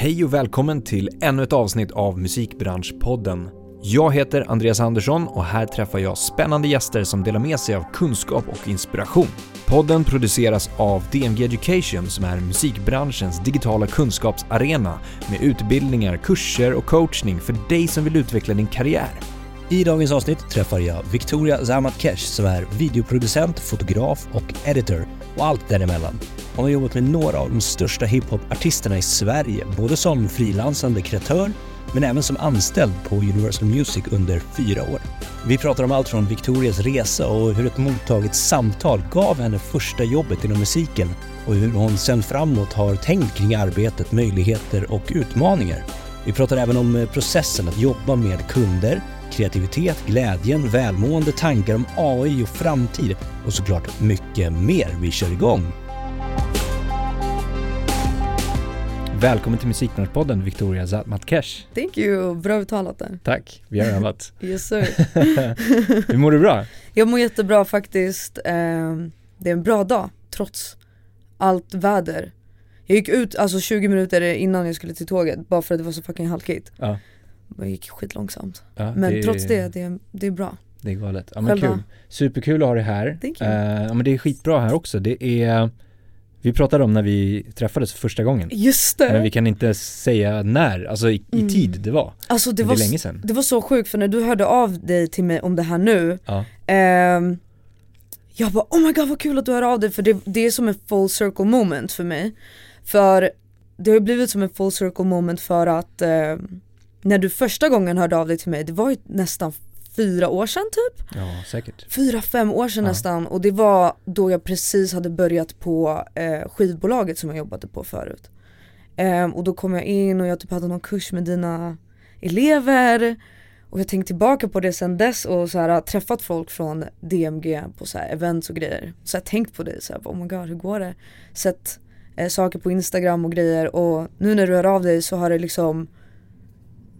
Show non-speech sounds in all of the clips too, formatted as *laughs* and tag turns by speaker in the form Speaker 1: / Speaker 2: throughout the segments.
Speaker 1: Hej och välkommen till ännu ett avsnitt av Musikbranschpodden. Jag heter Andreas Andersson och här träffar jag spännande gäster som delar med sig av kunskap och inspiration. Podden produceras av DMG Education som är musikbranschens digitala kunskapsarena med utbildningar, kurser och coachning för dig som vill utveckla din karriär.
Speaker 2: I dagens avsnitt träffar jag Victoria Zamatkesh som är videoproducent, fotograf och editor och allt däremellan. Hon har jobbat med några av de största hiphop-artisterna i Sverige, både som frilansande kreatör men även som anställd på Universal Music under fyra år. Vi pratar om allt från Victorias resa och hur ett mottaget samtal gav henne första jobbet inom musiken och hur hon sen framåt har tänkt kring arbetet, möjligheter och utmaningar. Vi pratar även om eh, processen att jobba med kunder, kreativitet, glädjen, välmående, tankar om AI och framtid och såklart mycket mer. Vi kör igång!
Speaker 1: Välkommen till Musikbranschpodden Victoria Zatmatkesh.
Speaker 3: Thank you, bra uttalat där.
Speaker 1: Tack, vi har övat. *laughs*
Speaker 3: Yes sir. *laughs*
Speaker 1: Hur mår du bra?
Speaker 3: Jag mår jättebra faktiskt. Ehm, Det är en bra dag trots allt väder. Jag gick ut alltså 20 minuter innan jag skulle till tåget bara för att det var så fucking halkigt.
Speaker 1: Ja.
Speaker 3: Det gick skitlångsamt.
Speaker 1: ja
Speaker 3: Men trots det, det är, det är bra.
Speaker 1: Det är galet. Ja men kul. Superkul att ha dig här.
Speaker 3: Thank you.
Speaker 1: Eh, ja men det är skitbra här också. Det är, vi pratade om när vi träffades för första gången.
Speaker 3: Just
Speaker 1: Men vi
Speaker 3: det!
Speaker 1: kan inte säga när, alltså i, i
Speaker 3: Mm.
Speaker 1: tid det var.
Speaker 3: Alltså det
Speaker 1: Det,
Speaker 3: var,
Speaker 1: det länge sedan.
Speaker 3: det var så sjukt för när du hörde av dig till mig om det här nu
Speaker 1: Ja.
Speaker 3: Ehm, jag bara oh my god vad kul att du hör av dig för det, det är som en full circle moment för mig. För det har blivit som en full circle moment för att ehm, när du första gången hörde av dig till mig, det var ju nästan fyra år sedan typ?
Speaker 1: ja, säkert.
Speaker 3: Fyra, fem år sedan
Speaker 1: Ja.
Speaker 3: nästan och det var då jag precis hade börjat på eh, skivbolaget som jag jobbade på förut. Ehm, och då kom jag in och jag typ hade någon kurs med dina elever och jag tänkt tillbaka på det sen dess och så här, träffat folk från DMG på så här, events och grejer. Så jag tänkt på det så här, oh my god hur går det? Sett eh, saker på Instagram och grejer och nu när du hör av dig så har det liksom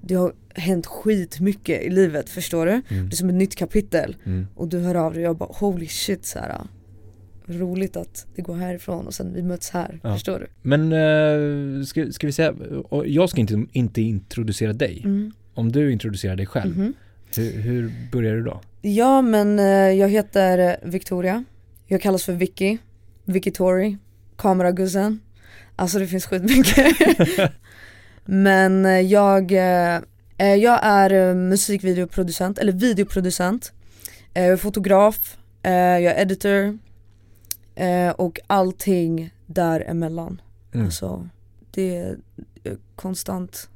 Speaker 3: det har hänt skitmycket i livet förstår du?
Speaker 1: Mm.
Speaker 3: Det är som ett nytt kapitel
Speaker 1: Mm.
Speaker 3: och du hör av dig och jag bara holy shit så här. Roligt att det går härifrån och sen vi möts här,
Speaker 1: Ja.
Speaker 3: förstår du?
Speaker 1: Men eh, ska, ska vi säga, jag ska inte, inte introducera dig.
Speaker 3: Mm.
Speaker 1: Om du introducerar dig själv,
Speaker 3: Mhm.
Speaker 1: hur, hur börjar du då?
Speaker 3: Ja men eh, jag heter Victoria, jag kallas för Vicky, Vicky Tori, kameraguzzen Alltså det finns skitmycket *laughs* *laughs* Men eh, jag, eh, eh, jag är musikvideoproducent, eller videoproducent. Fotograf, jag är editor och allting däremellan.
Speaker 1: Mm.
Speaker 3: Alltså det är konstant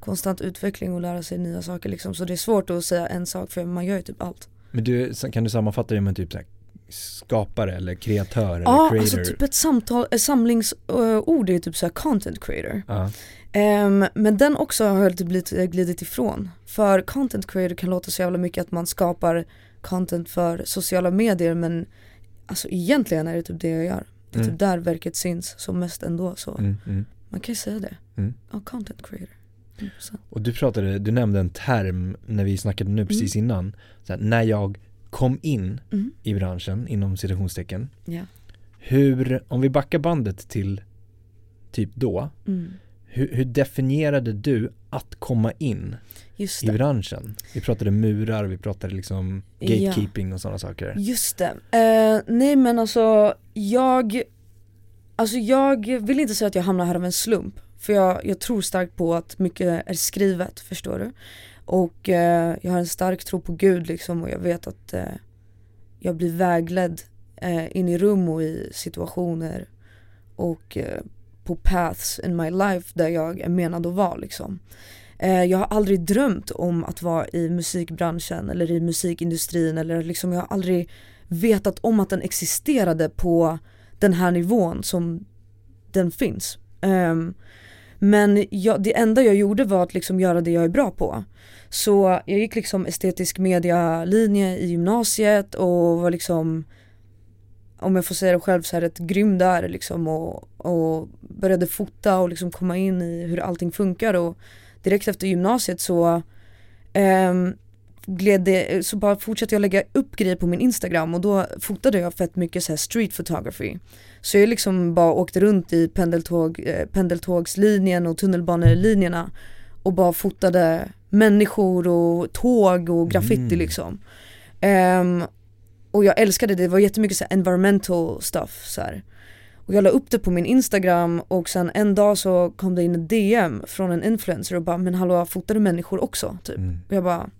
Speaker 3: Konstant utveckling och lära sig nya saker liksom. Så det är svårt att säga en sak för man gör ju typ allt.
Speaker 1: Men du, kan du sammanfatta det med typ så här, skapare eller kreatör eller
Speaker 3: Ja,
Speaker 1: creator?
Speaker 3: alltså typ ett samtal, ett samlingsord är typ såhär content creator.
Speaker 1: Ja,
Speaker 3: Ehm, Men den också har jag lite glidit ifrån För content creator kan låta så jävla mycket att man skapar content för sociala medier men Alltså egentligen är det typ det jag gör Det är
Speaker 1: Mm.
Speaker 3: typ där verket syns som mest ändå så
Speaker 1: mm, mm.
Speaker 3: man kan ju säga det
Speaker 1: Mm.
Speaker 3: Ja, content creator 100%.
Speaker 1: Och du pratade, du nämnde en term när vi snackade nu precis innan. Så här, när jag kom in
Speaker 3: Mm.
Speaker 1: i branschen, inom citationstecken.
Speaker 3: Ja.
Speaker 1: Hur, om vi backar bandet till typ då. Hur, hur definierade du att komma in i branschen? Vi pratade murar, vi pratade liksom
Speaker 3: Ja.
Speaker 1: gatekeeping och sådana saker.
Speaker 3: just det. Eh, nej men alltså jag Alltså jag vill inte säga att jag hamnar här av en slump För jag, jag tror starkt på att mycket är skrivet, förstår du? Och eh, jag har en stark tro på Gud liksom och jag vet att eh, jag blir vägledd eh, in i rum och i situationer och eh, på paths in my life där jag är menad att vara liksom. Eh, jag har aldrig drömt om att vara i musikbranschen eller i musikindustrin eller liksom jag har aldrig vetat om att den existerade på den här nivån som den finns. Ehm, men jag, det enda jag gjorde var att liksom göra det jag är bra på. Så jag gick liksom estetisk media-linje i gymnasiet och var liksom om jag får säga det själv så här rätt grym där liksom och, och började fota och liksom komma in i hur allting funkar och direkt efter gymnasiet så ehm, gled det, så bara fortsatte jag lägga upp grejer på min instagram och då fotade jag fett mycket så här street photography. Så jag liksom bara åkte runt i pendeltåg, eh, pendeltågslinjen och tunnelbanelinjerna och bara fotade människor och tåg och graffiti
Speaker 1: Mm.
Speaker 3: liksom. Ehm, och jag älskade det, det var jättemycket så environmental stuff så här. Och jag la upp det på min instagram och sen en dag så kom det in en DM från en influencer och bara men hallå fotar du människor också? Typ.
Speaker 1: Mm.
Speaker 3: Och jag bara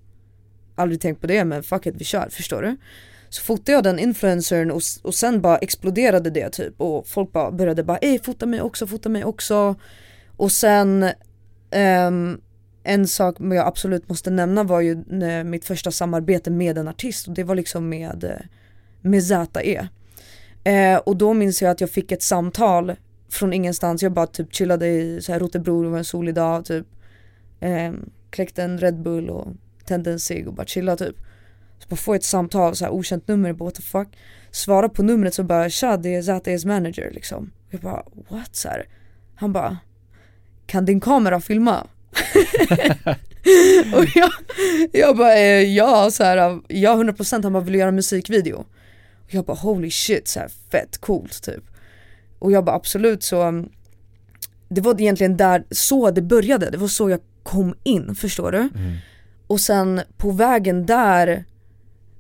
Speaker 3: aldrig tänkt på det men fuck it vi kör, förstår du? Så fotade jag den influencern och, och sen bara exploderade det typ och folk bara började bara ey fota mig också, fota mig också Och sen ehm, en sak jag absolut måste nämna var ju mitt första samarbete med en artist och det var liksom med, eh, med ZE eh, Och då minns jag att jag fick ett samtal från ingenstans, jag bara typ chillade i så här Rotebro, det var en solig dag typ. Eh, Kläckte en Red Bull och tände en cigg och bara chillade typ. Så bara får jag ett samtal, så här okänt nummer, jag bara what the fuck? Svara på numret så bara tja det är ZE's manager liksom. Jag bara what? Så här. Han bara Kan din kamera filma? *laughs* och jag, jag bara eh, ja så här, ja 100% han bara vill göra en musikvideo Och jag bara holy shit så här, fett coolt typ Och jag bara absolut så um, Det var egentligen där, så det började, det var så jag kom in, förstår du?
Speaker 1: Mm.
Speaker 3: Och sen på vägen där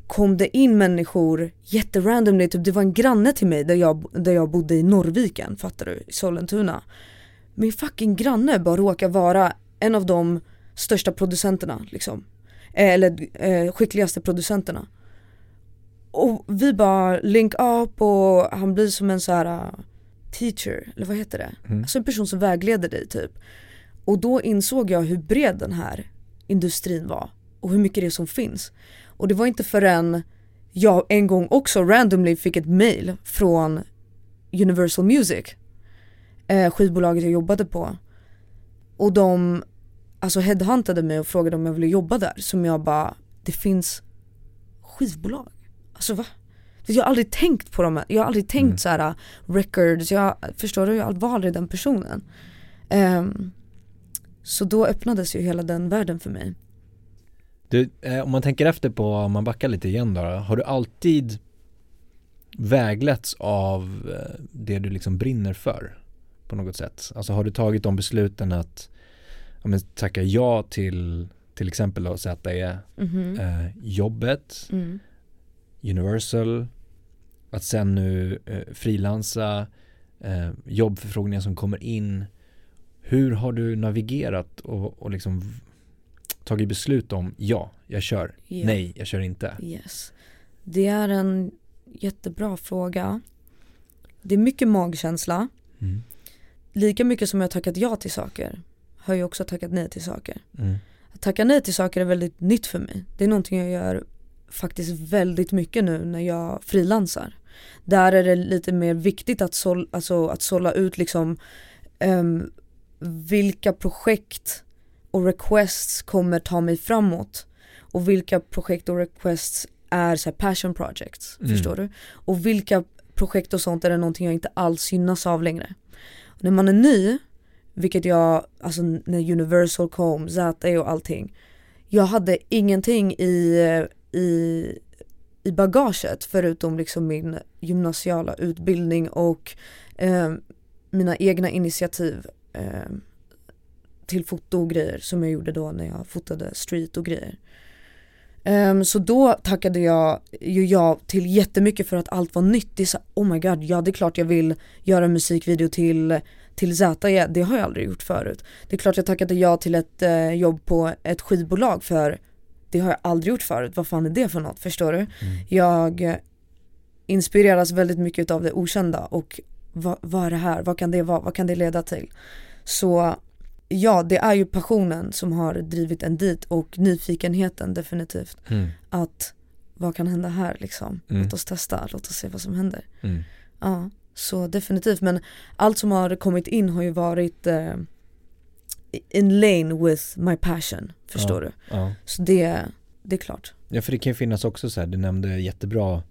Speaker 3: kom det in människor jätterandomly, typ det var en granne till mig där jag, där jag bodde i Norrviken, fattar du? I Sollentuna. Min fucking granne bara råkar vara en av de största producenterna liksom. Eh, Eller eh, skickligaste producenterna. Och vi bara link up och han blir som en så här uh, teacher, eller vad heter det?
Speaker 1: Mm.
Speaker 3: Alltså en person som vägleder dig typ. Och då insåg jag hur bred den här industrin var och hur mycket det är som finns. Och det var inte förrän jag en gång också randomly fick ett mail från Universal Music, eh, skivbolaget jag jobbade på. Och de alltså headhuntade mig och frågade om jag ville jobba där. Som jag bara, det finns skivbolag. Alltså va? Jag har aldrig tänkt på dem, jag har aldrig tänkt
Speaker 1: Mm.
Speaker 3: så här records, jag, förstår du? Jag var aldrig den personen. Ehm, så då öppnades ju hela den världen för mig.
Speaker 1: Du, eh, om man tänker efter på, om man backar lite igen då, har du alltid vägletts av eh, det du liksom brinner för på något sätt? Alltså har du tagit de besluten att ja, men, tacka ja till till exempel då ZE,
Speaker 3: Mhm.
Speaker 1: eh, jobbet,
Speaker 3: Mm.
Speaker 1: Universal, att sen nu eh, frilansa, eh, jobbförfrågningar som kommer in. Hur har du navigerat och, och liksom tagit beslut om ja, jag kör,
Speaker 3: Ja.
Speaker 1: nej, jag kör inte?
Speaker 3: Yes. Det är en jättebra fråga. Det är mycket magkänsla.
Speaker 1: Mm.
Speaker 3: Lika mycket som jag tackat ja till saker har jag också tackat nej till saker.
Speaker 1: Mm.
Speaker 3: Att tacka nej till saker är väldigt nytt för mig. Det är någonting jag gör faktiskt väldigt mycket nu när jag frilansar. Där är det lite mer viktigt att, sål, alltså, att sålla ut liksom ehm, vilka projekt och requests kommer ta mig framåt och vilka projekt och requests är så passion projects,
Speaker 1: Mm.
Speaker 3: förstår du? Och vilka projekt och sånt är det någonting jag inte alls gynnas av längre. Och när man är ny, vilket jag, alltså när Universal kom, ZE och allting Jag hade ingenting i, i, i bagaget förutom liksom min gymnasiala utbildning och eh, mina egna initiativ eh, till foto och grejer som jag gjorde då när jag fotade street och grejer. Um, så då tackade jag ju ja till jättemycket för att allt var nytt. Det är så, oh my god, ja det är klart jag vill göra en musikvideo till, till ZE, det har jag aldrig gjort förut. Det är klart jag tackade ja till ett eh, jobb på ett skivbolag för det har jag aldrig gjort förut, vad fan är det för något, förstår du? Jag eh, inspireras väldigt mycket av det okända och vad, vad är det här, vad kan det vara, vad kan det leda till? Så ja, det är ju passionen som har drivit en dit och nyfikenheten definitivt.
Speaker 1: Mm.
Speaker 3: Att vad kan hända här liksom?
Speaker 1: Mm.
Speaker 3: Låt oss testa, låt oss se vad som händer.
Speaker 1: Mm.
Speaker 3: Ja, så definitivt. Men allt som har kommit in har ju varit eh, in lane with my passion, förstår du?
Speaker 1: Ja.
Speaker 3: Så det, det är klart.
Speaker 1: ja, för det kan ju finnas också så här, du nämnde jättebra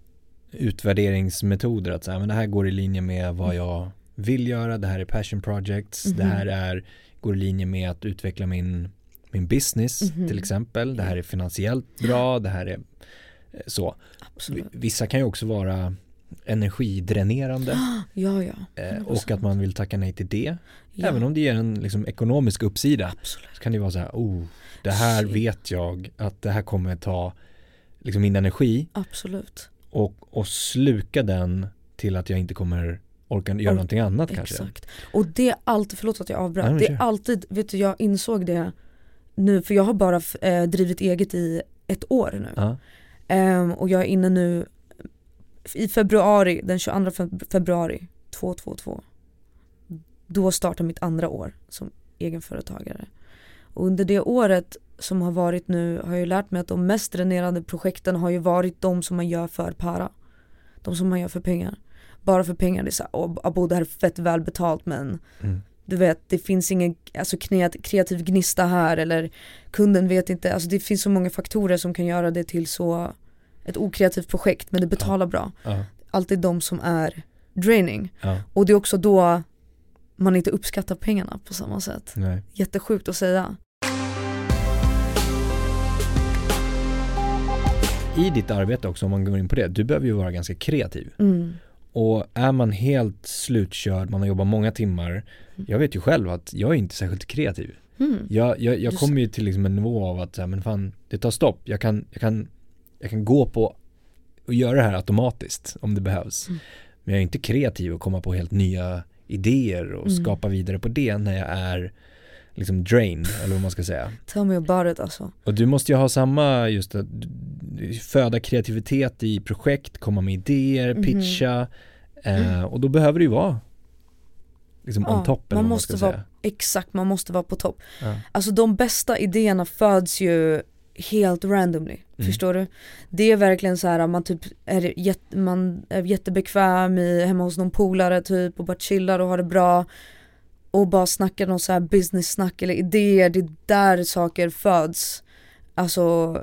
Speaker 1: utvärderingsmetoder, att så här, men det här går i linje med vad jag vill göra, det här är passion projects, det
Speaker 3: Mhm.
Speaker 1: här är, går i linje med att utveckla min min business
Speaker 3: Mhm.
Speaker 1: till exempel. Det här är finansiellt bra, det här är eh, så.
Speaker 3: Absolut.
Speaker 1: Vissa kan ju också vara energidränerande *gasps*
Speaker 3: Ja, ja.
Speaker 1: eh, och att man vill tacka nej till det.
Speaker 3: ja.
Speaker 1: Även om det ger en liksom, ekonomisk uppsida
Speaker 3: Absolut.
Speaker 1: så kan det vara så här, oh, det här
Speaker 3: Shit.
Speaker 1: vet jag att det här kommer ta liksom, min energi
Speaker 3: Absolut.
Speaker 1: och, och sluka den till att jag inte kommer orka göra
Speaker 3: Or-
Speaker 1: någonting annat kanske.
Speaker 3: Exakt. Och det är alltid, förlåt att jag avbröt,
Speaker 1: Nej,
Speaker 3: det är alltid, vet du jag insåg det nu för jag har bara eh, drivit eget i ett år nu.
Speaker 1: Ja.
Speaker 3: Ehm, och jag är inne nu i februari, den 22 feb- februari 222 Då startar mitt andra år som egenföretagare. Och under det året som har varit nu har jag ju lärt mig att de mest dränerande projekten har ju varit de som man gör för para. De som man gör för pengar. Bara för pengar, det är såhär, åh abo det här är fett välbetalt men
Speaker 1: Mm.
Speaker 3: du vet det finns ingen alltså, kreat- kreativ gnista här eller kunden vet inte, alltså det finns så många faktorer som kan göra det till så ett okreativt projekt men det betalar bra.
Speaker 1: Ja.
Speaker 3: Alltid de som är draining.
Speaker 1: Ja.
Speaker 3: Och det är också då man inte uppskattar pengarna på samma sätt.
Speaker 1: Nej.
Speaker 3: Jättesjukt att säga.
Speaker 1: I ditt arbete också, om man går in på det, du behöver ju vara ganska kreativ.
Speaker 3: Mm.
Speaker 1: Och är man helt slutkörd, man har jobbat många timmar, jag vet ju själv att jag är inte särskilt kreativ.
Speaker 3: Mm.
Speaker 1: Jag, jag, jag kommer ju till liksom en nivå av att, så här, men fan, det tar stopp. Jag kan, jag kan, jag kan gå på och göra det här automatiskt om det behövs.
Speaker 3: Mm.
Speaker 1: Men jag är inte kreativ och komma på helt nya idéer och
Speaker 3: Mm.
Speaker 1: skapa vidare på det när jag är liksom drained, eller vad man ska säga.
Speaker 3: Tell me about it alltså.
Speaker 1: Och du måste ju ha samma, just att föda kreativitet i projekt, komma med idéer,
Speaker 3: Mhm.
Speaker 1: pitcha. Eh, och då behöver det ju vara liksom on
Speaker 3: Ja,
Speaker 1: top eller
Speaker 3: man
Speaker 1: vad man
Speaker 3: måste
Speaker 1: ska
Speaker 3: vara-
Speaker 1: säga.
Speaker 3: Exakt, man måste vara på topp.
Speaker 1: Ja.
Speaker 3: Alltså de bästa idéerna föds ju helt randomly,
Speaker 1: Mm.
Speaker 3: förstår du? Det är verkligen så här man typ är, jätte, man är jättebekväm i, hemma hos någon polare typ och bara chillar och har det bra och bara snackar någon så här business-snack eller idéer, det är där saker föds. Alltså,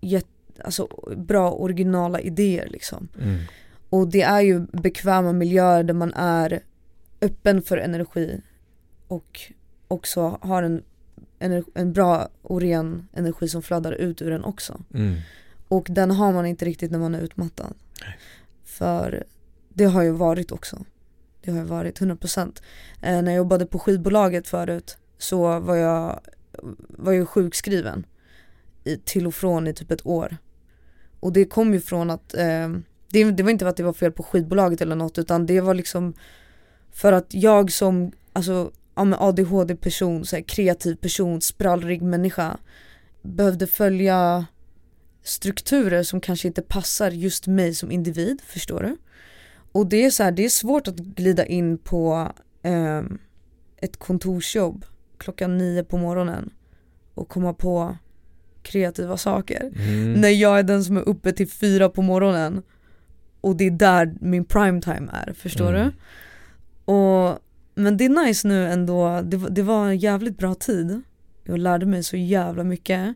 Speaker 3: jätt, alltså bra originala idéer liksom.
Speaker 1: Mm.
Speaker 3: Och det är ju bekväma miljöer där man är öppen för energi och också har en, en bra och ren energi som flödar ut ur den också.
Speaker 1: Mm.
Speaker 3: Och den har man inte riktigt när man är utmattad. För det har ju varit också. Det har ju varit 100%. Eh, när jag jobbade på skivbolaget förut så var jag, var jag sjukskriven i, till och från i typ ett år. Och det kom ju från att, eh, det, det var inte för att det var fel på skivbolaget eller något utan det var liksom för att jag som alltså, ja, ADHD-person, så här, kreativ person, sprallrig människa behövde följa strukturer som kanske inte passar just mig som individ, förstår du? Och det är så här, det är svårt att glida in på ehm, ett kontorsjobb klockan nio på morgonen och komma på kreativa saker.
Speaker 1: Mm.
Speaker 3: När jag är den som är uppe till fyra på morgonen och det är där min prime time är, förstår
Speaker 1: Mm.
Speaker 3: du? Och, men det är nice nu ändå, det, det var en jävligt bra tid. Jag lärde mig så jävla mycket.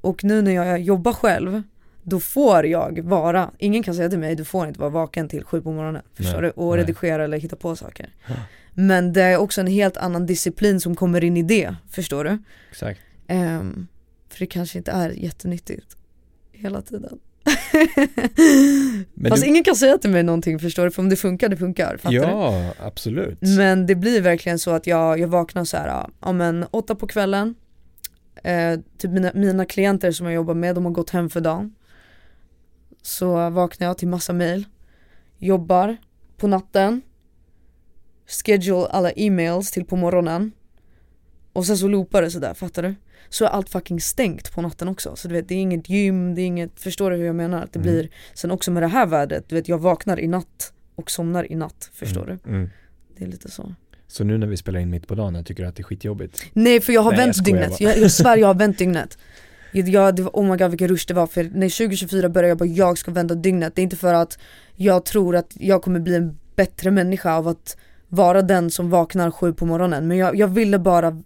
Speaker 3: Och nu när jag jobbar själv, då får jag vara, ingen kan säga till mig du får inte vara vaken till sju på morgonen, förstår
Speaker 1: Nej,
Speaker 3: du? Och
Speaker 1: nej.
Speaker 3: redigera eller hitta på saker.
Speaker 1: Ja.
Speaker 3: Men det är också en helt annan disciplin som kommer in i det, förstår du?
Speaker 1: Exakt.
Speaker 3: Ehm, för det kanske inte är jättenyttigt hela tiden. *laughs*
Speaker 1: Men
Speaker 3: Fast
Speaker 1: du,
Speaker 3: ingen kan säga till mig någonting förstår du, för om det funkar, det funkar. Fattar du?
Speaker 1: ja, absolut.
Speaker 3: Men det blir verkligen så att jag, jag vaknar så här, ja men åtta på kvällen eh, Typ mina, mina klienter som jag jobbar med, de har gått hem för dagen Så vaknar jag till massa mail Jobbar på natten Schedule alla e-mails till på morgonen Och sen så loopar det sådär, fattar du? Så är allt fucking stängt på natten också, så du vet det är inget gym, det är inget, förstår du hur jag menar? Att det
Speaker 1: Mm.
Speaker 3: blir, sen också med det här vädret, du vet jag vaknar i natt och somnar i natt, förstår
Speaker 1: mm.
Speaker 3: du?
Speaker 1: Mm.
Speaker 3: Det är lite så
Speaker 1: Så nu när vi spelar in mitt på dagen, jag tycker du att det är skitjobbigt?
Speaker 3: Nej för jag har
Speaker 1: Nej, jag
Speaker 3: vänt
Speaker 1: skojar
Speaker 3: dygnet, jag, jag svär jag har vänt *laughs* dygnet jag, jag, det var, Oh my god vilken rush det var för när 2024 började jag bara jag ska vända dygnet Det är inte för att jag tror att jag kommer bli en bättre människa av att vara den som vaknar sju på morgonen Men jag, jag ville bara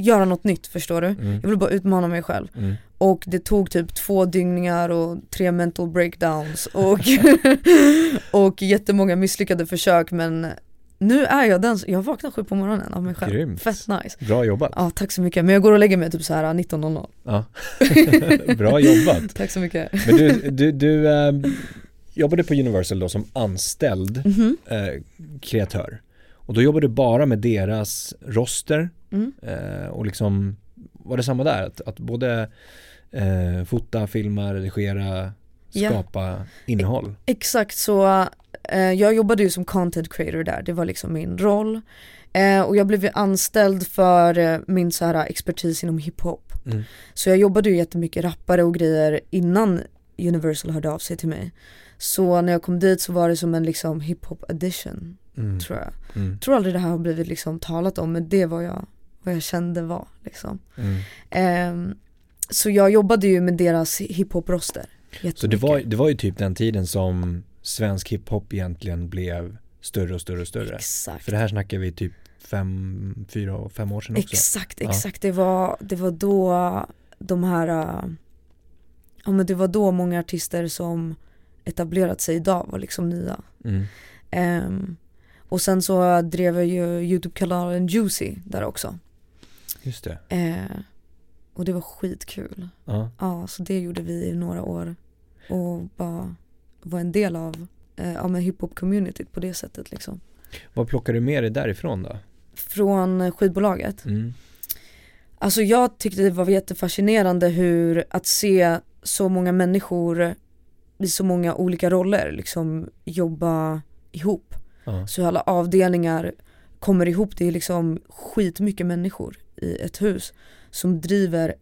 Speaker 3: göra något nytt förstår du?
Speaker 1: Mm.
Speaker 3: Jag ville bara utmana mig själv
Speaker 1: Mm.
Speaker 3: och det tog typ två dygningar och tre mental breakdowns *laughs* och, och jättemånga misslyckade försök men nu är jag den, jag vaknar sju på morgonen av mig själv.
Speaker 1: Grymt.
Speaker 3: Fett nice.
Speaker 1: Bra jobbat.
Speaker 3: Ja tack så mycket, men jag går och lägger mig typ så här 19.00.
Speaker 1: Ja. *laughs* Bra jobbat. *laughs*
Speaker 3: Tack så mycket.
Speaker 1: Men du, du, du eh, jobbade på Universal då som anställd
Speaker 3: Mhm.
Speaker 1: eh, kreatör. Och då jobbade du bara med deras roster
Speaker 3: Mm.
Speaker 1: eh, och liksom var det samma där? Att, att både eh, fota, filma, redigera, skapa innehåll?
Speaker 3: Exakt så, eh, jag jobbade ju som content creator där, det var liksom min roll. Eh, och jag blev ju anställd för eh, min så här expertis inom hiphop.
Speaker 1: Mm.
Speaker 3: Så jag jobbade ju jättemycket rappare och grejer innan Universal hörde av sig till mig. Så när jag kom dit så var det som en liksom hiphop edition
Speaker 1: Mm.
Speaker 3: tror jag.
Speaker 1: Mm.
Speaker 3: Tror aldrig det här har blivit liksom talat om men det var jag, vad jag kände var liksom.
Speaker 1: Mm.
Speaker 3: Ehm, så jag jobbade ju med deras hiphop-roster.
Speaker 1: Så det var, det var ju typ den tiden som svensk hiphop egentligen blev större och större och större.
Speaker 3: Exakt.
Speaker 1: För det här snackar vi typ fem, fyra fem år sedan också.
Speaker 3: Exakt,
Speaker 1: Ja.
Speaker 3: exakt. Det, var, det var då de här, äh, ja men det var då många artister som etablerat sig idag var liksom nya.
Speaker 1: Mm.
Speaker 3: Ehm, och sen så drev jag ju YouTube-kanalen Juicy där också.
Speaker 1: Just det.
Speaker 3: Eh, och det var skitkul.
Speaker 1: Ja.
Speaker 3: Ja, så det gjorde vi i några år. Och bara var en del av eh, ja, men hiphop-communityt på det sättet liksom.
Speaker 1: Vad plockar du med dig därifrån då?
Speaker 3: Från skivbolaget.
Speaker 1: Mm.
Speaker 3: Alltså jag tyckte det var jättefascinerande hur att se så många människor i så många olika roller liksom jobba ihop.
Speaker 1: Ja.
Speaker 3: Så alla avdelningar kommer ihop, det är liksom skitmycket människor i ett hus som driver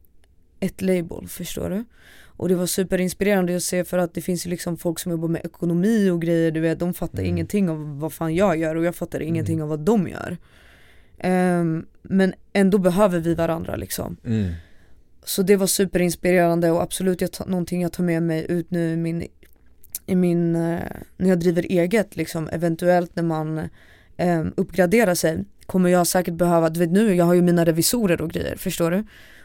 Speaker 3: ett label, förstår du? Och det var superinspirerande att se för att det finns ju liksom folk som jobbar med ekonomi och grejer, du vet de fattar
Speaker 1: Mm.
Speaker 3: ingenting av vad fan jag gör och jag fattar ingenting
Speaker 1: Mm.
Speaker 3: av vad de gör. Ehm, men ändå behöver vi varandra liksom.
Speaker 1: Mm.
Speaker 3: Så det var superinspirerande och absolut jag någonting jag tar med mig ut nu i min, i min eh, när jag driver eget liksom, eventuellt när man eh, uppgraderar sig kommer jag säkert behöva, du vet nu, jag har ju mina revisorer och grejer, förstår du?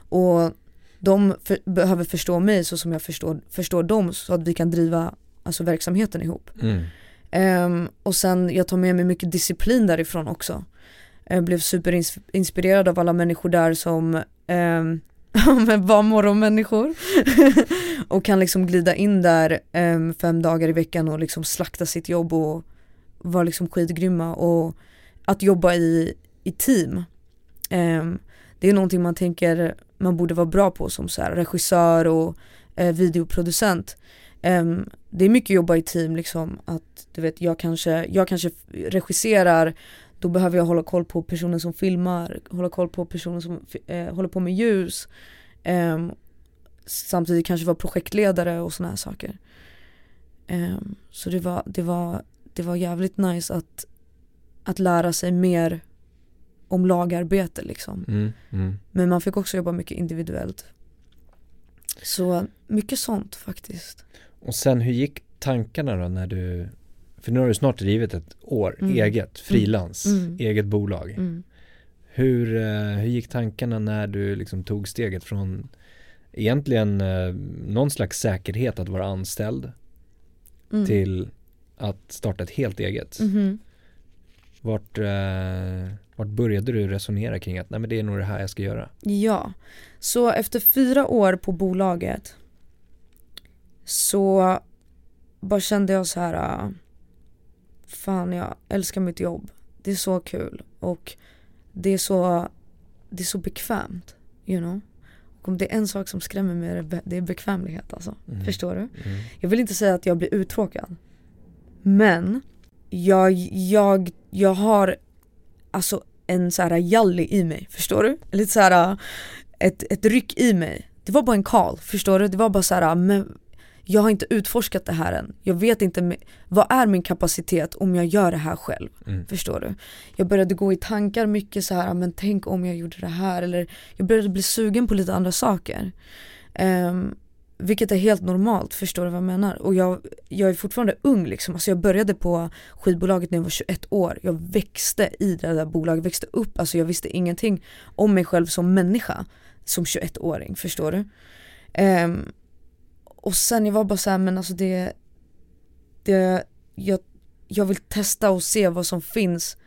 Speaker 3: Och de för, behöver förstå mig så som jag förstår, förstår dem så att vi kan driva alltså, verksamheten ihop.
Speaker 1: Mm.
Speaker 3: Ehm, och sen jag tar med mig mycket disciplin därifrån också. Jag blev superinspirerad av alla människor där som *laughs* um, var morgonmänniskor *laughs* och kan liksom glida in där ehm, fem dagar i veckan och liksom slakta sitt jobb och vara liksom skitgrymma och att jobba i, i team. Ehm, det är någonting man tänker man borde vara bra på som så här, regissör och eh, videoproducent. Ehm, det är mycket jobba i team liksom att du vet jag kanske, jag kanske regisserar då behöver jag hålla koll på personen som filmar, hålla koll på personen som eh, håller på med ljus Eh, samtidigt kanske vara projektledare och sådana här saker. Eh, så det var, det, var, det var jävligt nice att, att lära sig mer om lagarbete liksom.
Speaker 1: Mm. Mm.
Speaker 3: Men man fick också jobba mycket individuellt. Så mycket sånt faktiskt.
Speaker 1: Och sen hur gick tankarna då när du, för nu har du snart drivit ett år,
Speaker 3: Mm.
Speaker 1: eget, frilans,
Speaker 3: Mm.
Speaker 1: eget bolag.
Speaker 3: Mm.
Speaker 1: Hur, eh, hur gick tankarna när du liksom tog steget från egentligen eh, någon slags säkerhet att vara anställd
Speaker 3: Mm.
Speaker 1: till att starta ett helt eget? Vart, eh, vart började du resonera kring att nej men det är nog det här jag ska göra?
Speaker 3: Ja, så efter fyra år på bolaget så bara kände jag så här. äh, Fan jag älskar mitt jobb. Det är så kul och det är så, det är så bekvämt. You know? Och om det är en sak som skrämmer mig det är bekvämlighet alltså.
Speaker 1: Mm.
Speaker 3: Förstår du?
Speaker 1: Mm.
Speaker 3: Jag vill inte säga att jag blir uttråkad. Men jag, jag, jag har alltså en så här jalli i mig, förstår du? Lite så här ett, ett ryck i mig. Det var bara en call, förstår du? Det var bara så här, men jag har inte utforskat det här än. Jag vet inte, vad är min kapacitet om jag gör det här själv?
Speaker 1: Mm.
Speaker 3: Förstår du? Jag började gå i tankar mycket så här, men tänk om jag gjorde det här eller jag började bli sugen på lite andra saker. Ehm, vilket är helt normalt, förstår du vad jag menar? Och jag, jag är fortfarande ung liksom, alltså jag började på skivbolaget när jag var 21 år. Jag växte i det där bolaget, växte upp, alltså jag visste ingenting om mig själv som människa som 21-åring, förstår du? Um, och sen jag var bara så här, men alltså det, det jag, jag vill testa och se vad som finns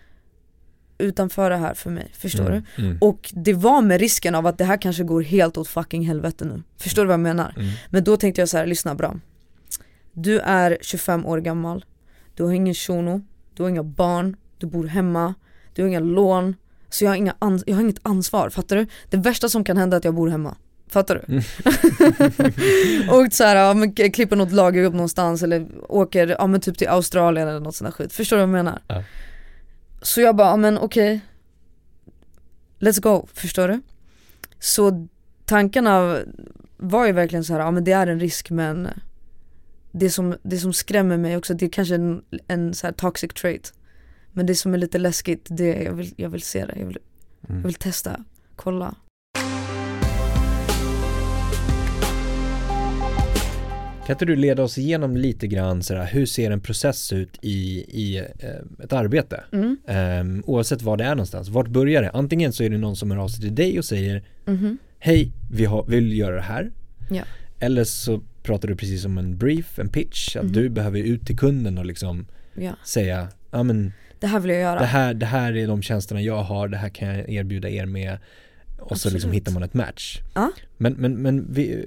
Speaker 3: utanför det här för mig, förstår
Speaker 1: Mm,
Speaker 3: du?
Speaker 1: mm,
Speaker 3: Och det var med risken av att det här kanske går helt åt fucking helvete nu. Förstår du vad jag menar?
Speaker 1: mm,
Speaker 3: Men då tänkte jag så här, lyssna bra. Du är 25 år gammal, du har ingen shuno, du har inga barn, du bor hemma, du har inga lån. Så jag har, inga jag har inget ansvar, fattar du? Det värsta som kan hända är att jag bor hemma. Fattar du?
Speaker 1: Mm. *laughs*
Speaker 3: och så här, ja, men, klipper något lagerjobb någonstans eller åker ja, men typ till Australien eller något sånt där skit. Förstår du vad jag menar?
Speaker 1: Ja.
Speaker 3: Så jag bara, men okej. Let's go, förstår du? Så tankarna var ju verkligen så här, ja men det är en risk men det som, det som skrämmer mig också, det är kanske en, en så här toxic trait. Men det som är lite läskigt, det jag vill, jag vill se det, jag vill, jag
Speaker 1: mm.
Speaker 3: vill testa, kolla.
Speaker 1: Kan inte du leda oss igenom lite grann så här, hur ser en process ut i, i eh, ett arbete?
Speaker 3: Mm.
Speaker 1: Ehm, oavsett var det är någonstans. Vart börjar det? Antingen så är det någon som hör av sig till dig och säger
Speaker 3: Mhm.
Speaker 1: Hej, vi har, vill göra det här.
Speaker 3: Ja.
Speaker 1: Eller så pratar du precis om en brief, en pitch, att
Speaker 3: Mhm.
Speaker 1: du behöver ut till kunden och liksom
Speaker 3: Ja,
Speaker 1: säga Ja men
Speaker 3: det här vill jag göra.
Speaker 1: det här, det här är de tjänsterna jag har, det här kan jag erbjuda er med Och så liksom
Speaker 3: Absolut.
Speaker 1: hittar man ett match
Speaker 3: Ja.
Speaker 1: Men, men, men vi,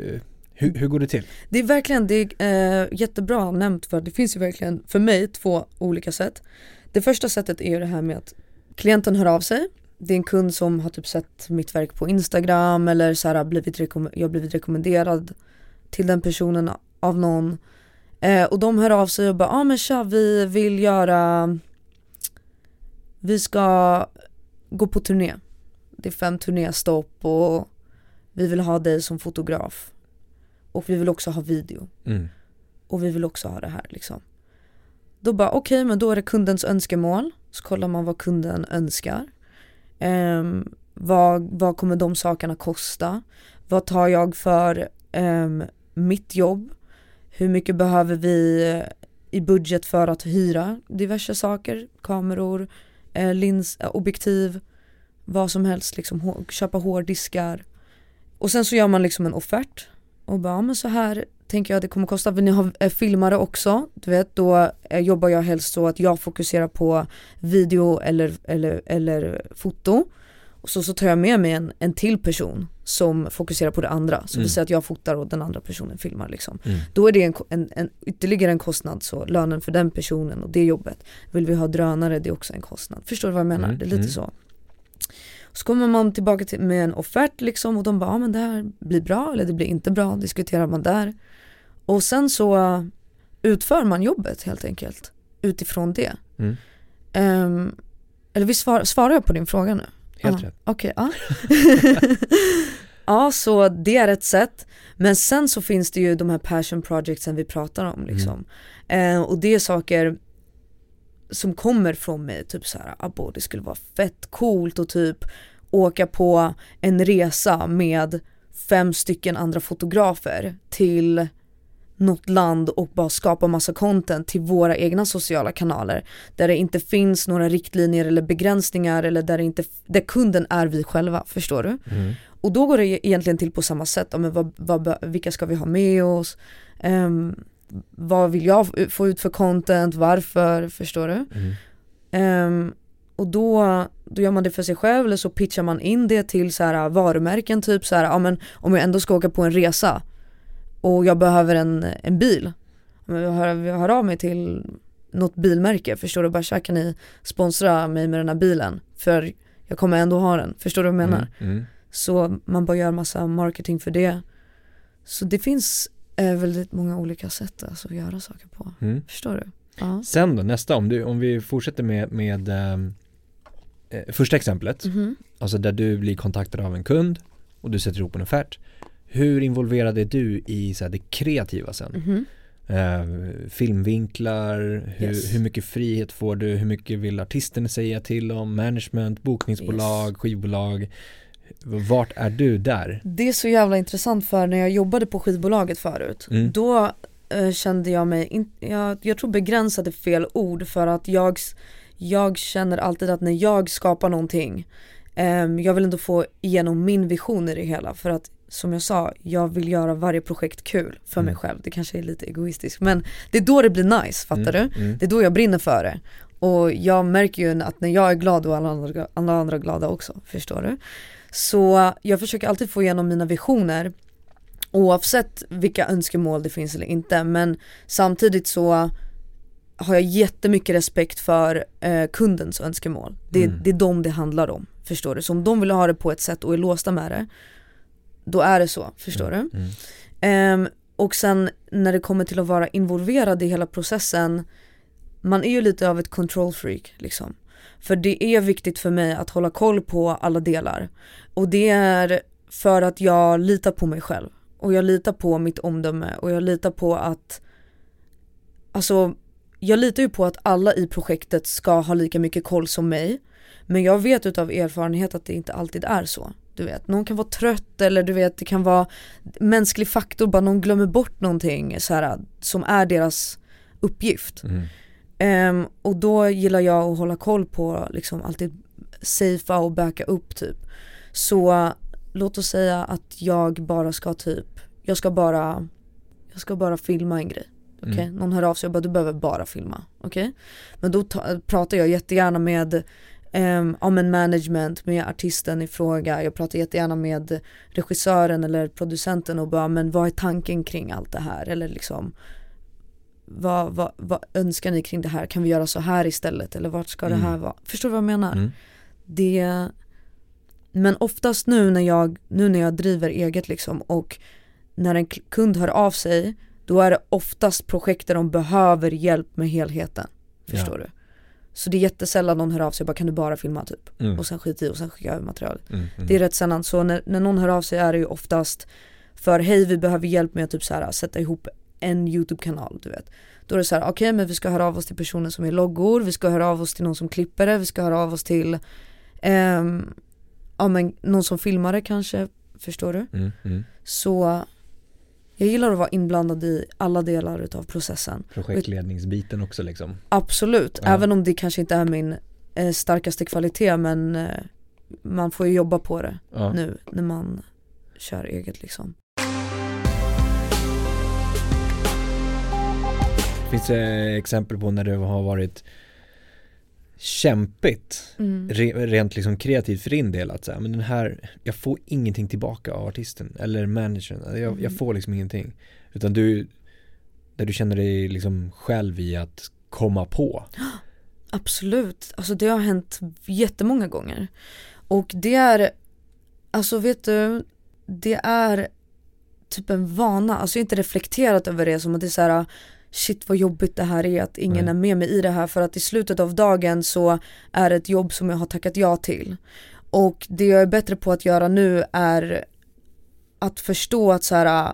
Speaker 1: hur, hur går det till?
Speaker 3: Det är verkligen, det är eh, jättebra nämnt för det finns ju verkligen för mig två olika sätt. Det första sättet är ju det här med att klienten hör av sig. Det är en kund som har typ sett mitt verk på Instagram eller så här, har blivit jag har blivit rekommenderad till den personen av någon. Eh, och de hör av sig och bara, ja ah, men tja vi vill göra, vi ska gå på turné. Det är fem turnéstopp och vi vill ha dig som fotograf. Och vi vill också ha video.
Speaker 1: Mm.
Speaker 3: Och vi vill också ha det här liksom. Då bara okej men då är det kundens önskemål. Så kollar man vad kunden önskar. Ehm, vad, vad kommer de sakerna kosta? Vad tar jag för ehm, mitt jobb? Hur mycket behöver vi i budget för att hyra diverse saker? Kameror, eh, lins, eh, objektiv, vad som helst liksom. Köpa hårdiskar. Och sen så gör man liksom en offert och bara, ja, men så här tänker jag att det kommer kosta. Vill ni ha eh, filmare också? Du vet, då eh, jobbar jag helst så att jag fokuserar på video eller, eller, eller foto. Och så, så tar jag med mig en, en till person som fokuserar på det andra. Så
Speaker 1: Mm.
Speaker 3: vi säger att jag fotar och den andra personen filmar liksom.
Speaker 1: Mm.
Speaker 3: Då är det en, en, en, ytterligare en kostnad, så lönen för den personen och det jobbet. Vill vi ha drönare, det är också en kostnad. Förstår du vad jag menar?
Speaker 1: Mm,
Speaker 3: Det är lite
Speaker 1: mm.
Speaker 3: så. Så kommer man tillbaka till, med en offert liksom och de bara, ja men det här blir bra eller det blir inte bra, diskuterar man där. Och sen så utför man jobbet helt enkelt utifrån det.
Speaker 1: Mm.
Speaker 3: Ehm, eller vi svar, svarar jag på din fråga nu?
Speaker 1: Helt
Speaker 3: Ja,
Speaker 1: rätt
Speaker 3: Okej, ja. *laughs* ja så det är ett sätt. Men sen så finns det ju de här passion projectsen vi pratar om liksom. Eh, och det är saker som kommer från mig, typ så här, abo det skulle vara fett coolt och typ åka på en resa med fem stycken andra fotografer till något land och bara skapa massa content till våra egna sociala kanaler där det inte finns några riktlinjer eller begränsningar eller där, det inte, där kunden är vi själva, förstår du?
Speaker 1: mm.
Speaker 3: Och då går det e- egentligen till på samma sätt, ja, men vad, vad, vilka ska vi ha med oss? Ehm, vad vill jag få ut för content, varför, förstår du?
Speaker 1: Mm.
Speaker 3: Ehm, och då, då gör man det för sig själv eller så pitchar man in det till så här varumärken typ så här, ja men om jag ändå ska åka på en resa och jag behöver en, en bil, jag hör, jag hör av mig till något bilmärke, förstår du? Bara så här, kan ni sponsra mig med den här bilen? För jag kommer ändå ha den, förstår du vad jag menar?
Speaker 1: Mm. Mm.
Speaker 3: Så man bara gör massa marketing för det. Så det finns eh, väldigt många olika sätt alltså, att göra saker på.
Speaker 1: Mm.
Speaker 3: Förstår du? Ja.
Speaker 1: Sen då, nästa, om, du, om vi fortsätter med, med ehm, eh, första exemplet,
Speaker 3: Mhm.
Speaker 1: alltså där du blir kontaktad av en kund och du sätter ihop en offert. Hur involverad är du i så här, det kreativa sen?
Speaker 3: Mhm.
Speaker 1: Eh, filmvinklar, hur,
Speaker 3: Yes.
Speaker 1: hur mycket frihet får du, hur mycket vill artisten säga till om, management, bokningsbolag,
Speaker 3: Yes.
Speaker 1: skivbolag. Vart är du där?
Speaker 3: Det är så jävla intressant för när jag jobbade på skivbolaget förut,
Speaker 1: Mm.
Speaker 3: då eh, kände jag mig, in, jag, jag tror begränsade fel ord för att jag, jag känner alltid att när jag skapar någonting, ehm, jag vill ändå få igenom min vision i det hela för att som jag sa, jag vill göra varje projekt kul för mig
Speaker 1: Mm.
Speaker 3: själv. Det kanske är lite egoistiskt men det är då det blir nice, fattar
Speaker 1: Mm,
Speaker 3: du?
Speaker 1: mm.
Speaker 3: Det är då jag brinner för det. Och jag märker ju att när jag är glad är alla andra, alla andra glada också, förstår du? Så jag försöker alltid få igenom mina visioner oavsett vilka önskemål det finns eller inte men samtidigt så har jag jättemycket respekt för eh, kundens önskemål. Det,
Speaker 1: Mm.
Speaker 3: det är dem det handlar om, förstår du? Så om de vill ha det på ett sätt och är låsta med det, då är det så, förstår du?
Speaker 1: Mm.
Speaker 3: Ehm, och sen när det kommer till att vara involverad i hela processen, man är ju lite av ett control freak liksom. För det är viktigt för mig att hålla koll på alla delar. Och det är för att jag litar på mig själv. Och jag litar på mitt omdöme och jag litar på att Alltså jag litar ju på att alla i projektet ska ha lika mycket koll som mig. Men jag vet utav erfarenhet att det inte alltid är så. Du vet, någon kan vara trött eller du vet det kan vara mänsklig faktor, bara någon glömmer bort någonting så här, som är deras uppgift.
Speaker 1: Mm.
Speaker 3: Ehm, och då gillar jag att hålla koll på liksom alltid safea och backa upp typ. Så låt oss säga att jag bara ska typ, jag ska bara, jag ska bara filma en grej. Okej,
Speaker 1: Mm.
Speaker 3: någon hör av sig och bara du behöver bara filma. Okej? Men då ta, pratar jag jättegärna med um, ja, men management, med artisten i fråga. Jag pratar jättegärna med regissören eller producenten och bara men vad är tanken kring allt det här? Eller liksom vad, vad, vad önskar ni kring det här? Kan vi göra så här istället? Eller vart ska
Speaker 1: Mm.
Speaker 3: det här vara? Förstår du vad jag menar?
Speaker 1: Mm.
Speaker 3: Det Men oftast nu när jag, nu när jag driver eget liksom och när en kund hör av sig då är det oftast projekt där de behöver hjälp med helheten. Förstår du? Så det är jättesällan någon hör av sig och bara kan du bara filma typ?
Speaker 1: Mm.
Speaker 3: Och sen skit i och sen skickar jag över materialet.
Speaker 1: Mm. Mm.
Speaker 3: Det är rätt sällan så när, när någon hör av sig är det ju oftast för hej vi behöver hjälp med att typ så här, sätta ihop en YouTube-kanal du vet. Då är det så här, okej men vi ska höra av oss till personer som är loggor, vi ska höra av oss till någon som klipper det, vi ska höra av oss till ehm, ja men någon som filmar det kanske, förstår du?
Speaker 1: Mm. Mm.
Speaker 3: Så jag gillar att vara inblandad i alla delar utav processen.
Speaker 1: Projektledningsbiten också liksom.
Speaker 3: Absolut,
Speaker 1: Ja.
Speaker 3: även om det kanske inte är min eh, starkaste kvalitet men eh, man får ju jobba på det
Speaker 1: Ja.
Speaker 3: nu när man kör eget liksom.
Speaker 1: Finns det exempel på när det har varit kämpigt
Speaker 3: Mm.
Speaker 1: re, rent liksom kreativt för din del att säga, men den här, jag får ingenting tillbaka av artisten eller managern, jag, jag
Speaker 3: Mm.
Speaker 1: får liksom ingenting. Utan du, där du känner dig liksom själv i att komma på. *gasps*
Speaker 3: Absolut, alltså det har hänt jättemånga gånger. Och det är, alltså vet du, det är typ en vana, alltså jag har inte reflekterat över det som att det är så här shit vad jobbigt det här är att ingen
Speaker 1: Nej.
Speaker 3: är med mig i det här för att i slutet av dagen så är det ett jobb som jag har tackat ja till. Och det jag är bättre på att göra nu är att förstå att så här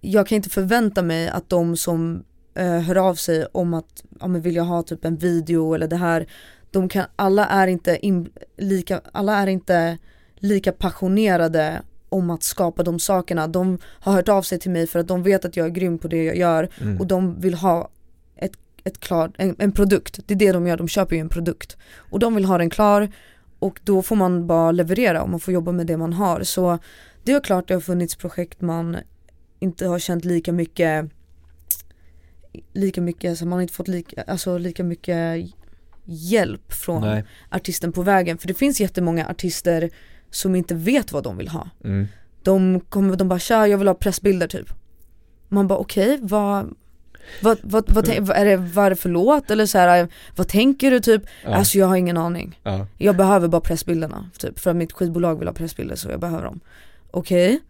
Speaker 3: jag kan inte förvänta mig att de som eh, hör av sig om att, ja men vill jag ha typ en video eller det här, de kan, alla är inte in, lika, alla är inte lika passionerade om att skapa de sakerna. De har hört av sig till mig för att de vet att jag är grym på det jag gör
Speaker 1: Mm.
Speaker 3: och de vill ha ett, ett klart, en, en produkt. Det är det de gör, de köper ju en produkt. Och de vill ha den klar och då får man bara leverera och man får jobba med det man har. Så det är klart det har funnits projekt man inte har känt lika mycket lika mycket, så man har inte fått lika, alltså lika mycket hjälp från
Speaker 1: Nej.
Speaker 3: artisten på vägen. För det finns jättemånga artister som inte vet vad de vill ha.
Speaker 1: Mm.
Speaker 3: De kommer, de bara tja jag vill ha pressbilder typ. Man bara okej, vad, vad, vad, vad, vad, är det, vad är det för låt? Eller så här, vad tänker du typ?
Speaker 1: Ja.
Speaker 3: Alltså jag har ingen aning.
Speaker 1: ja.
Speaker 3: Jag behöver bara pressbilderna typ, för att mitt skivbolag vill ha pressbilder så jag behöver dem. Okej,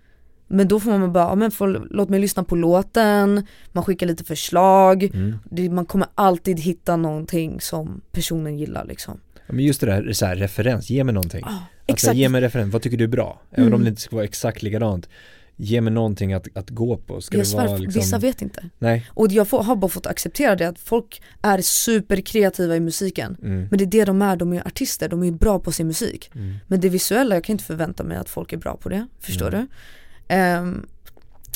Speaker 3: men då får man bara, ja, men får, låt mig lyssna på låten, man skickar lite förslag,
Speaker 1: Mm.
Speaker 3: det, man kommer alltid hitta någonting som personen gillar liksom.
Speaker 1: Ja, Men just det där, så här, referens, ge mig någonting.
Speaker 3: Ah, exakt,
Speaker 1: säga, ge mig referens, vad tycker du är bra? Även om
Speaker 3: Mm.
Speaker 1: det inte ska vara exakt likadant. Ge mig någonting att, att gå på. Ska
Speaker 3: jag
Speaker 1: det vara
Speaker 3: svär,
Speaker 1: liksom...
Speaker 3: vissa vet inte.
Speaker 1: Nej.
Speaker 3: Och jag får, har bara fått acceptera det att folk är superkreativa i musiken.
Speaker 1: Mm.
Speaker 3: Men det är det de är, de är artister, de är bra på sin musik.
Speaker 1: Mm.
Speaker 3: Men det visuella, jag kan inte förvänta mig att folk är bra på det, förstår
Speaker 1: Mm.
Speaker 3: du? Ehm,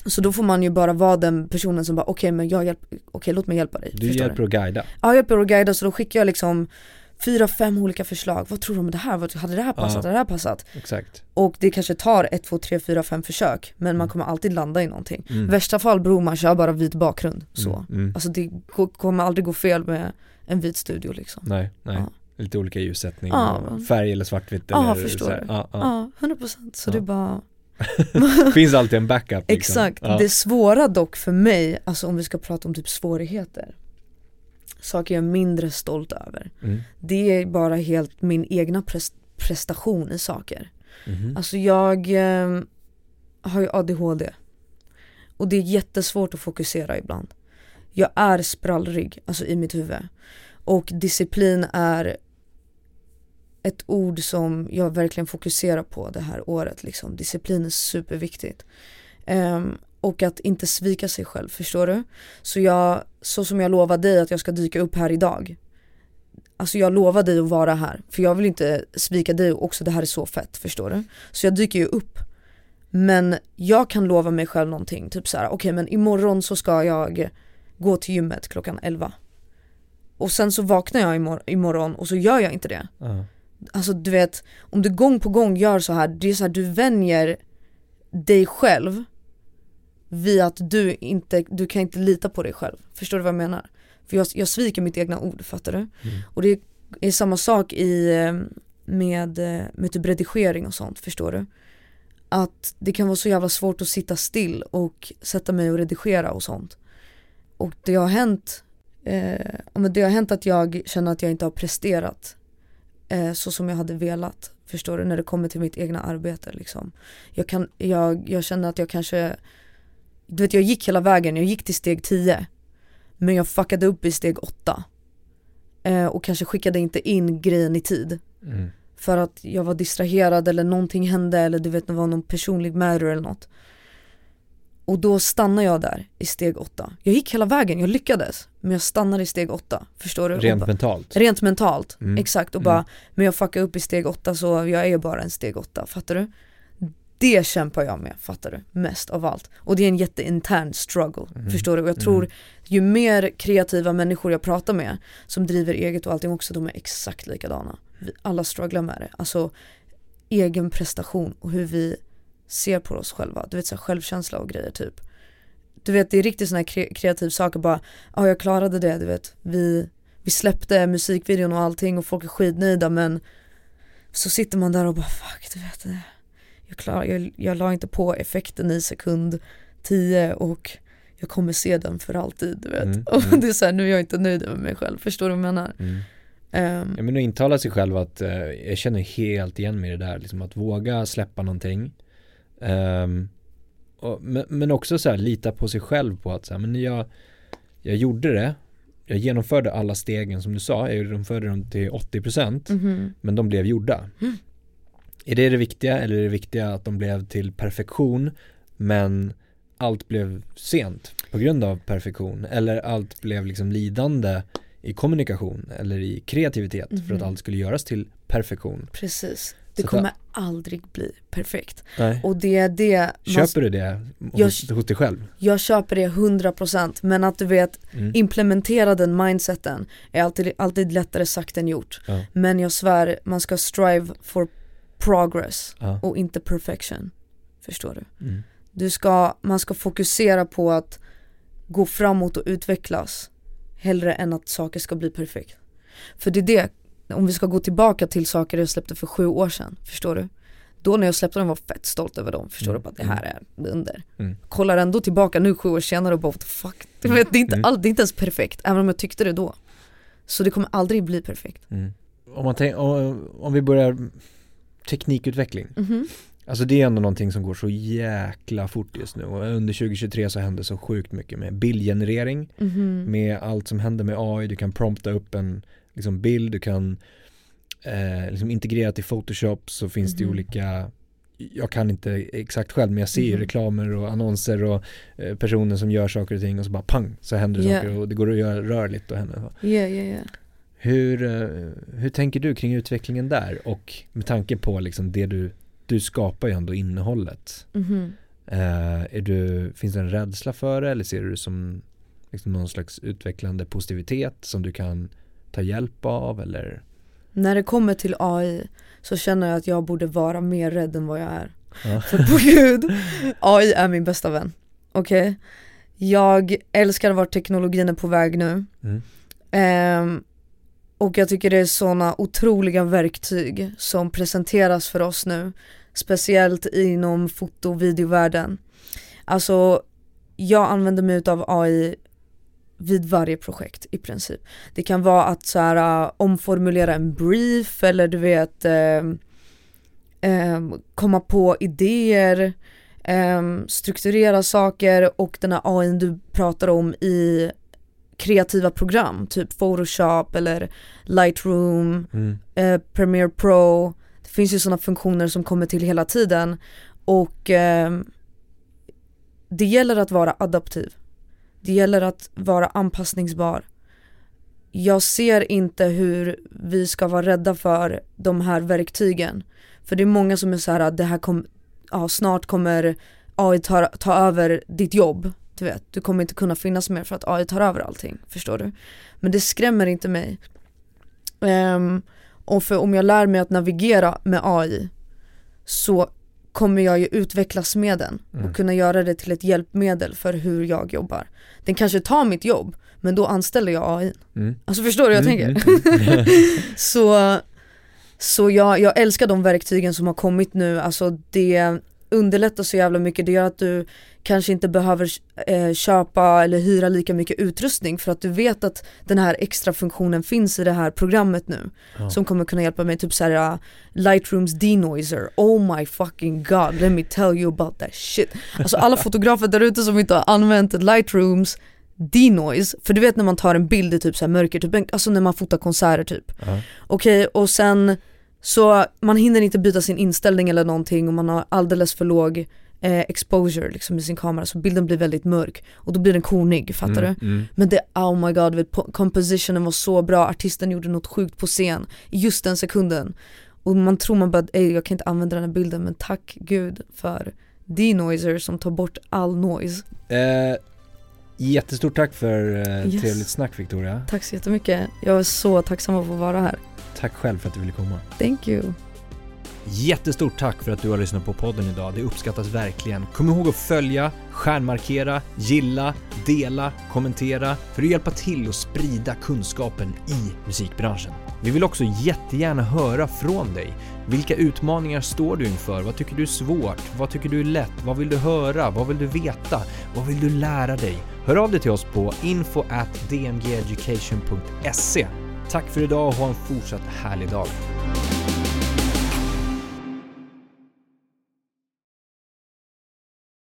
Speaker 3: så då får man ju bara vara den personen som bara okej men jag hjälper, okej låt mig hjälpa dig.
Speaker 1: Du hjälper att guida.
Speaker 3: Ja jag hjälper att guida så då skickar jag liksom fyra, fem olika förslag. Vad tror du om det här? Hade det här passat? Hade det här passat?
Speaker 1: Exakt.
Speaker 3: Och det kanske tar ett, två, tre, fyra, fem försök men man kommer alltid landa i någonting.
Speaker 1: Mm.
Speaker 3: Värsta fall bror man kör bara vit bakgrund så.
Speaker 1: Mm. Mm.
Speaker 3: Alltså det kommer aldrig gå fel med en vit studio liksom.
Speaker 1: Nej, nej.
Speaker 3: Ja.
Speaker 1: Lite olika ljussättning,
Speaker 3: Ja.
Speaker 1: färg eller svartvitt
Speaker 3: Ja,
Speaker 1: eller
Speaker 3: förstår
Speaker 1: så här. Ja, ja.
Speaker 3: Ja, 100% så det är bara *laughs*
Speaker 1: Finns alltid en backup liksom.
Speaker 3: Exakt, det svåra dock för mig, alltså om vi ska prata om typ svårigheter Saker jag är mindre stolt över
Speaker 1: Mm.
Speaker 3: Det är bara helt min egna pres- prestation i saker
Speaker 1: Mhm.
Speaker 3: Alltså jag eh, har ju ADHD Och det är jättesvårt att fokusera ibland Jag är sprallrig, alltså i mitt huvud Och disciplin är ett ord som jag verkligen fokuserar på det här året liksom. Disciplin är superviktigt Ehm, Och att inte svika sig själv, förstår du? Så jag, så som jag lovade dig att jag ska dyka upp här idag Alltså jag lovar dig att vara här, för jag vill inte svika dig också, det här är så fett, förstår du? Så jag dyker ju upp Men jag kan lova mig själv någonting, typ så här: okej men imorgon så ska jag gå till gymmet klockan 11 Och sen så vaknar jag imor- imorgon och så gör jag inte det
Speaker 1: Ja.
Speaker 3: Alltså du vet, om du gång på gång gör så här, det är så här, du vänjer dig själv vid att du inte, du kan inte lita på dig själv. Förstår du vad jag menar? För jag, jag sviker mitt egna ord, fattar du?
Speaker 1: Mm.
Speaker 3: Och det är samma sak i, eh, med, eh, med typ redigering och sånt, förstår du? Att det kan vara så jävla svårt att sitta still och sätta mig och redigera och sånt. Och det har hänt, eh, men det har hänt att jag känner att jag inte har presterat eh, så som jag hade velat. Förstår du? När det kommer till mitt egna arbete liksom. Jag, kan, jag, jag känner att jag kanske, du vet jag gick hela vägen, jag gick till steg 10 men jag fuckade upp i steg 8 eh, och kanske skickade inte in grejen i tid
Speaker 1: Mm.
Speaker 3: för att jag var distraherad eller någonting hände eller du vet det var någon personlig matter eller något. Och då stannade jag där i steg 8. Jag gick hela vägen, jag lyckades. Men jag stannade i steg 8, förstår du?
Speaker 1: Rent
Speaker 3: bara-
Speaker 1: mentalt.
Speaker 3: Rent mentalt,
Speaker 1: Mm.
Speaker 3: exakt och
Speaker 1: Mm.
Speaker 3: bara, men jag fuckade upp i steg 8 så jag är bara en steg 8, fattar du? Det kämpar jag med, fattar du? Mest av allt. Och det är en jätteintern struggle,
Speaker 1: Mm.
Speaker 3: förstår du? Och jag tror
Speaker 1: Mm.
Speaker 3: ju mer kreativa människor jag pratar med som driver eget och allting också, de är exakt likadana. Vi alla strugglar med det. Alltså egen prestation och hur vi ser på oss själva. Du vet så här, självkänsla och grejer typ. Du vet det är riktigt här kre- kreativ saker bara, ja jag klarade det du vet. Vi, vi släppte musikvideon och allting och folk är skitnöjda men så sitter man där och bara fuck du vet det. Jag, klar, jag, jag la inte på effekten i sekund 10 och jag kommer se den för alltid du vet.
Speaker 1: Mm, *laughs*
Speaker 3: Och
Speaker 1: mm.
Speaker 3: det är så här, nu är jag inte nöjd med mig själv, förstår du vad jag menar?
Speaker 1: Mm.
Speaker 3: Ehm,
Speaker 1: Ja men att intala sig själv att eh, jag känner helt igen mig i det där, liksom att våga släppa någonting. Ehm, och, men, men också så här lita på sig själv på att så här, men jag, jag gjorde det, jag genomförde alla stegen som du sa, jag genomförde dem till 80%
Speaker 3: mhm.
Speaker 1: men de blev gjorda.
Speaker 3: Mm.
Speaker 1: Är det det viktiga eller är det viktiga att de blev till perfektion men allt blev sent på grund av perfektion eller allt blev liksom lidande i kommunikation eller i kreativitet för att
Speaker 3: Mhm.
Speaker 1: allt skulle göras till perfektion.
Speaker 3: Precis. Det
Speaker 1: Så
Speaker 3: kommer aldrig bli perfekt.
Speaker 1: Nej.
Speaker 3: Och det är det, man,
Speaker 1: Köper du det hos,
Speaker 3: Jag-
Speaker 1: hos dig själv?
Speaker 3: jag köper det 100% men att du vet
Speaker 1: Mm.
Speaker 3: implementera den mindseten är alltid, alltid lättare sagt än gjort.
Speaker 1: Ja.
Speaker 3: Men jag svär, man ska strive for progress
Speaker 1: Ja.
Speaker 3: och inte perfection. Förstår du?
Speaker 1: Mm.
Speaker 3: du ska, man ska fokusera på att gå framåt och utvecklas hellre än att saker ska bli perfekt. För det är det, om vi ska gå tillbaka till saker jag släppte för sju år sedan, förstår du? Då när jag släppte dem var jag fett stolt över dem, förstår
Speaker 1: Mm,
Speaker 3: du? Bara, det här är under.
Speaker 1: Mm.
Speaker 3: Kollar ändå tillbaka nu sju år senare och bara what the fuck, du vet, det, är inte
Speaker 1: Mm.
Speaker 3: all, det är inte ens perfekt, även om jag tyckte det då. Så det kommer aldrig bli perfekt.
Speaker 1: Mm. Om, man tänk, om, om vi börjar teknikutveckling.
Speaker 3: Mhm.
Speaker 1: Alltså det är ändå någonting som går så jäkla fort just nu och under 2023 så händer så sjukt mycket med bildgenerering,
Speaker 3: Mhm.
Speaker 1: med allt som händer med AI, du kan prompta upp en liksom, bild, du kan eh, liksom integrera till Photoshop så finns det ju
Speaker 3: Mhm.
Speaker 1: olika jag kan inte exakt själv men jag ser ju
Speaker 3: Mhm.
Speaker 1: reklamer och annonser och eh, personer som gör saker och ting och så bara pang så händer det
Speaker 3: Yeah.
Speaker 1: saker och det går att göra rörligt och så.
Speaker 3: Ja, ja, ja.
Speaker 1: Hur, eh, hur tänker du kring utvecklingen där och med tanke på liksom det du, du skapar ju ändå innehållet.
Speaker 3: Mhm.
Speaker 1: Eh, är du, finns det en rädsla för det eller ser du det som liksom någon slags utvecklande positivitet som du kan ta hjälp av eller?
Speaker 3: När det kommer till AI så känner jag att jag borde vara mer rädd än vad jag är.
Speaker 1: Ja. *laughs*
Speaker 3: För på gud, AI är min bästa vän. Okej? Jag älskar vart teknologin är på väg nu.
Speaker 1: Mm.
Speaker 3: Ehm, och jag tycker det är sådana otroliga verktyg som presenteras för oss nu. Speciellt inom foto och videovärlden. Alltså jag använder mig av AI vid varje projekt i princip. Det kan vara att så här, äh, omformulera en brief eller du vet eh, eh, komma på idéer, eh, strukturera saker och den här AI du pratar om i kreativa program, typ Photoshop eller Lightroom, mm. uh, Premiere Pro. Det finns ju sådana funktioner som kommer till hela tiden och um, det gäller att vara adaptiv. Det gäller att vara anpassningsbar. Jag ser inte hur vi ska vara rädda för de här verktygen. För det är många som är så här, det här kom, ja, snart kommer AI ta, ta över ditt jobb. Du vet, du kommer inte kunna finnas mer för att AI tar över allting, förstår du? Men det skrämmer inte mig. Um, och för om jag lär mig att navigera med AI så kommer jag ju utvecklas med den och mm. kunna göra det till ett hjälpmedel för hur jag jobbar. Den kanske tar mitt jobb, men då anställer jag AI. Mm. Alltså förstår du hur jag mm, tänker? Mm, mm. *laughs* *laughs* så så jag, jag älskar de verktygen som har kommit nu, alltså det underlättar så jävla mycket, det gör att du kanske inte behöver eh, köpa eller hyra lika mycket utrustning för att du vet att den här extra funktionen finns i det här programmet nu ja. som kommer kunna hjälpa mig, typ såhär uh, Lightrooms denoiser, oh my fucking god, let me tell you about that shit. Alltså alla *laughs* fotografer där ute som inte har använt Lightrooms denoise, för du vet när man tar en bild i typ såhär mörker, typ, alltså när man fotar konserter typ. Ja. Okej, okay, och sen så man hinner inte byta sin inställning eller någonting och man har alldeles för låg eh, exposure liksom med sin kamera så bilden blir väldigt mörk och då blir den konig, fattar mm, du? Mm. Men det, oh my god, compositionen var så bra, artisten gjorde något sjukt på scen i just den sekunden och man tror man bara, ey jag kan inte använda den här bilden men tack gud för denoiser som tar bort all noise
Speaker 1: eh, Jättestort tack för eh, yes. trevligt snack Victoria
Speaker 3: Tack så jättemycket, jag är så tacksam att få vara här
Speaker 1: Tack själv för att du ville komma
Speaker 3: Thank you
Speaker 1: Jättestort tack för att du har lyssnat på podden idag. Det uppskattas verkligen. Kom ihåg att följa, stjärnmarkera, gilla, dela, kommentera för att hjälpa till att sprida kunskapen i musikbranschen. Vi vill också jättegärna höra från dig. Vilka utmaningar står du inför? Vad tycker du är svårt? Vad tycker du är lätt? Vad vill du höra? Vad vill du veta? Vad vill du lära dig? Hör av dig till oss på info at dmgeducation.se. Tack för idag och ha en fortsatt härlig dag.